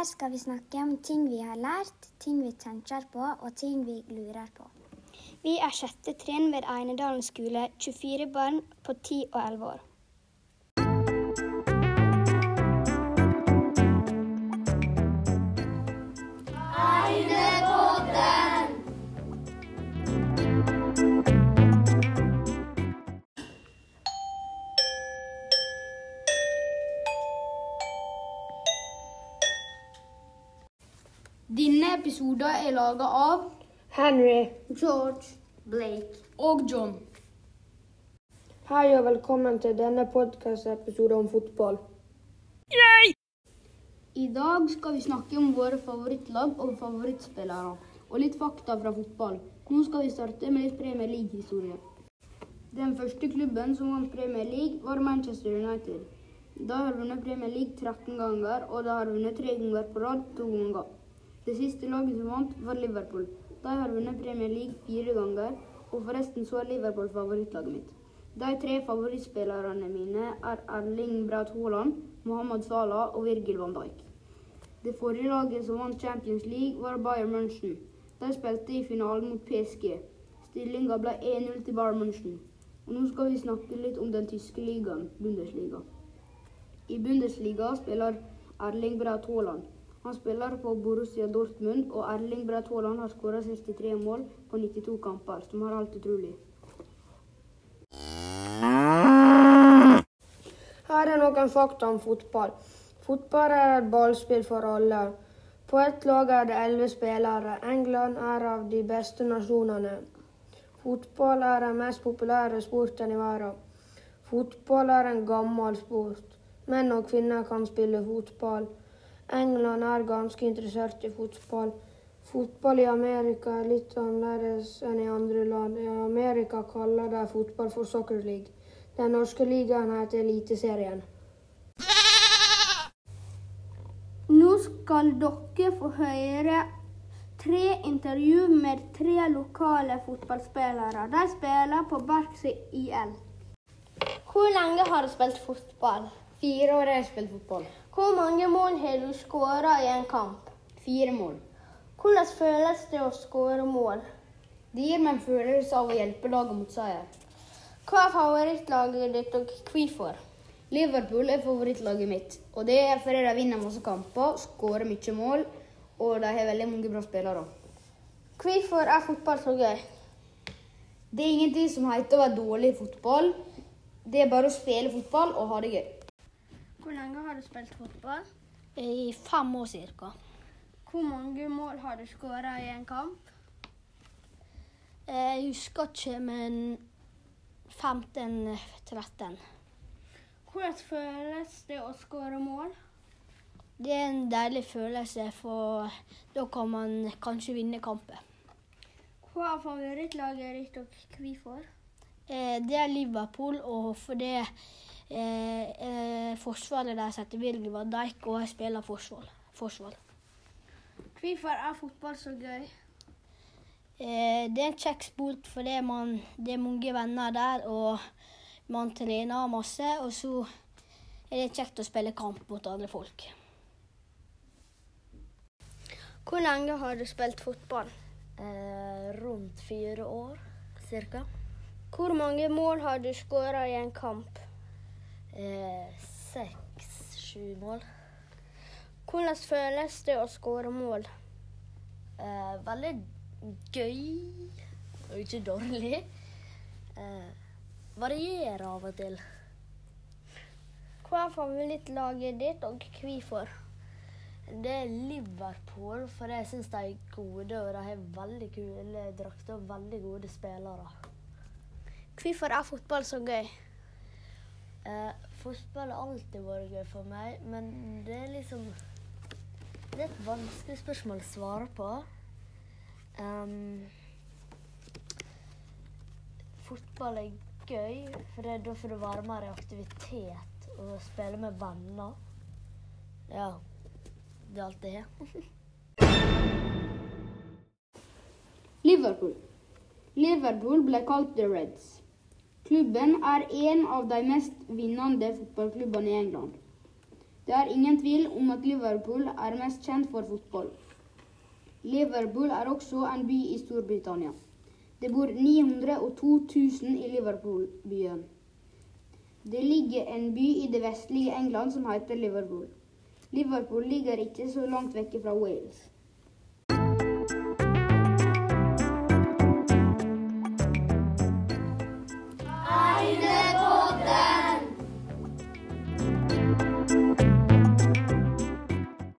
Her skal vi snakke om ting vi har lært, ting vi tenker på og ting vi lurer på. Vi er sjette trinn ved Einedalen skole, 24 barn på 10 og 11 år. Denne episoden er laga av Henry. George, Blake og John. Hei og velkommen til denne podkastepisoden om fotball. I dag skal vi snakke om våre favorittlag og favorittspillere, og litt fakta fra fotball. Nå skal vi starte med litt Premier League-historie. Den første klubben som vant Premier League, var Manchester United. Da har vunnet Premier League 13 ganger, og da har vunnet tre ganger på rad to ganger. Det siste laget som vant, var Liverpool. De har vunnet Premier League fire ganger, og forresten så er Liverpool favorittlaget mitt. De tre favorittspillerne mine er Erling Braut Haaland, Mohammed Salah og Virgil van Dijk. Det forrige laget som vant Champions League, var Bayern München. De spilte i finalen mot PSG. Stillinga ble 1-0 til Bayern München. Og nå skal vi snakke litt om den tyske ligaen, Bundesliga. I Bundesliga spiller Erling Braut Haaland. Han spiller på Borussia Dortmund, og Erling Braut Haaland har skåra 63 mål på 92 kamper, som er alt utrolig. Her er noen fakta om fotball. Fotball er et ballspill for alle. På ett lag er det elleve spillere. England er av de beste nasjonene. Fotball er den mest populære sporten i verden. Fotball er en gammel sport. Menn og kvinner kan spille fotball. England er ganske interessert i fotball. Fotball i Amerika er litt annerledes enn i andre land. I Amerika kaller de fotball for soccer league. Den norske ligaen heter Eliteserien. Nå skal dere få høre tre intervju med tre lokale fotballspillere. De spiller på Bergsøy IL. Hvor lenge har du spilt fotball? Fire år har jeg spilt fotball. Hvor mange mål har du skåra i en kamp? Fire mål. Hvordan føles det å skåre mål? Det gir meg en følelse av å hjelpe laget mot seier. Hva er favorittlaget ditt, og hvorfor? Liverpool er favorittlaget mitt, og det er fordi de vinner masse kamper, skårer mye mål, og de har veldig mange bra spillere. Hvorfor er fotball så gøy? Det er ingenting som heter å være dårlig i fotball. Det er bare å spille fotball og ha det gøy. Hvor lenge har du spilt fotball? I fem år cirka. Hvor mange mål har du skåra i en kamp? Jeg husker ikke, men 15-13. Hvordan føles det å skåre mål? Det er en deilig følelse, for da kan man kanskje vinne kampen. Hva er favorittlaget ditt, og hvorfor? Eh, Det er Liverpool, og fordi eh, eh, forsvaret der heter Virgil van Dijk, og jeg spiller forsvar. forsvar. Hvorfor er fotball så gøy? Eh, Det er en kjekk sport fordi man, det er mange venner der, og man trener masse. Og så er det kjekt å spille kamp mot andre folk. Hvor lenge har du spilt fotball? Eh, rundt fire år, cirka. Hvor mange mål har du skåra i en kamp? Eh, Seks-sju mål. Hvordan føles det å skåre mål? Eh, veldig gøy og ikke dårlig. Eh, varierer av og til. Hva er favorittlaget ditt, og hvorfor? Det er Liverpool, for jeg syns de er gode, og de har veldig kule drakter og veldig gode spillere. Hvorfor er fotball så gøy? Eh, fotball har alltid vært gøy for meg, men det er liksom Det er et vanskelig spørsmål å svare på. Um, fotball er gøy, for det, da får du være mer i aktivitet og spille med venner. Ja. Det er alt det er. Liverpool. Liverpool ble kalt The Reds. Klubben er en av de mest vinnende fotballklubbene i England. Det er ingen tvil om at Liverpool er mest kjent for fotball. Liverpool er også en by i Storbritannia. Det bor 902 000 i Liverpool-byen. Det ligger en by i det vestlige England som heter Liverpool. Liverpool ligger ikke så langt vekke fra Wales.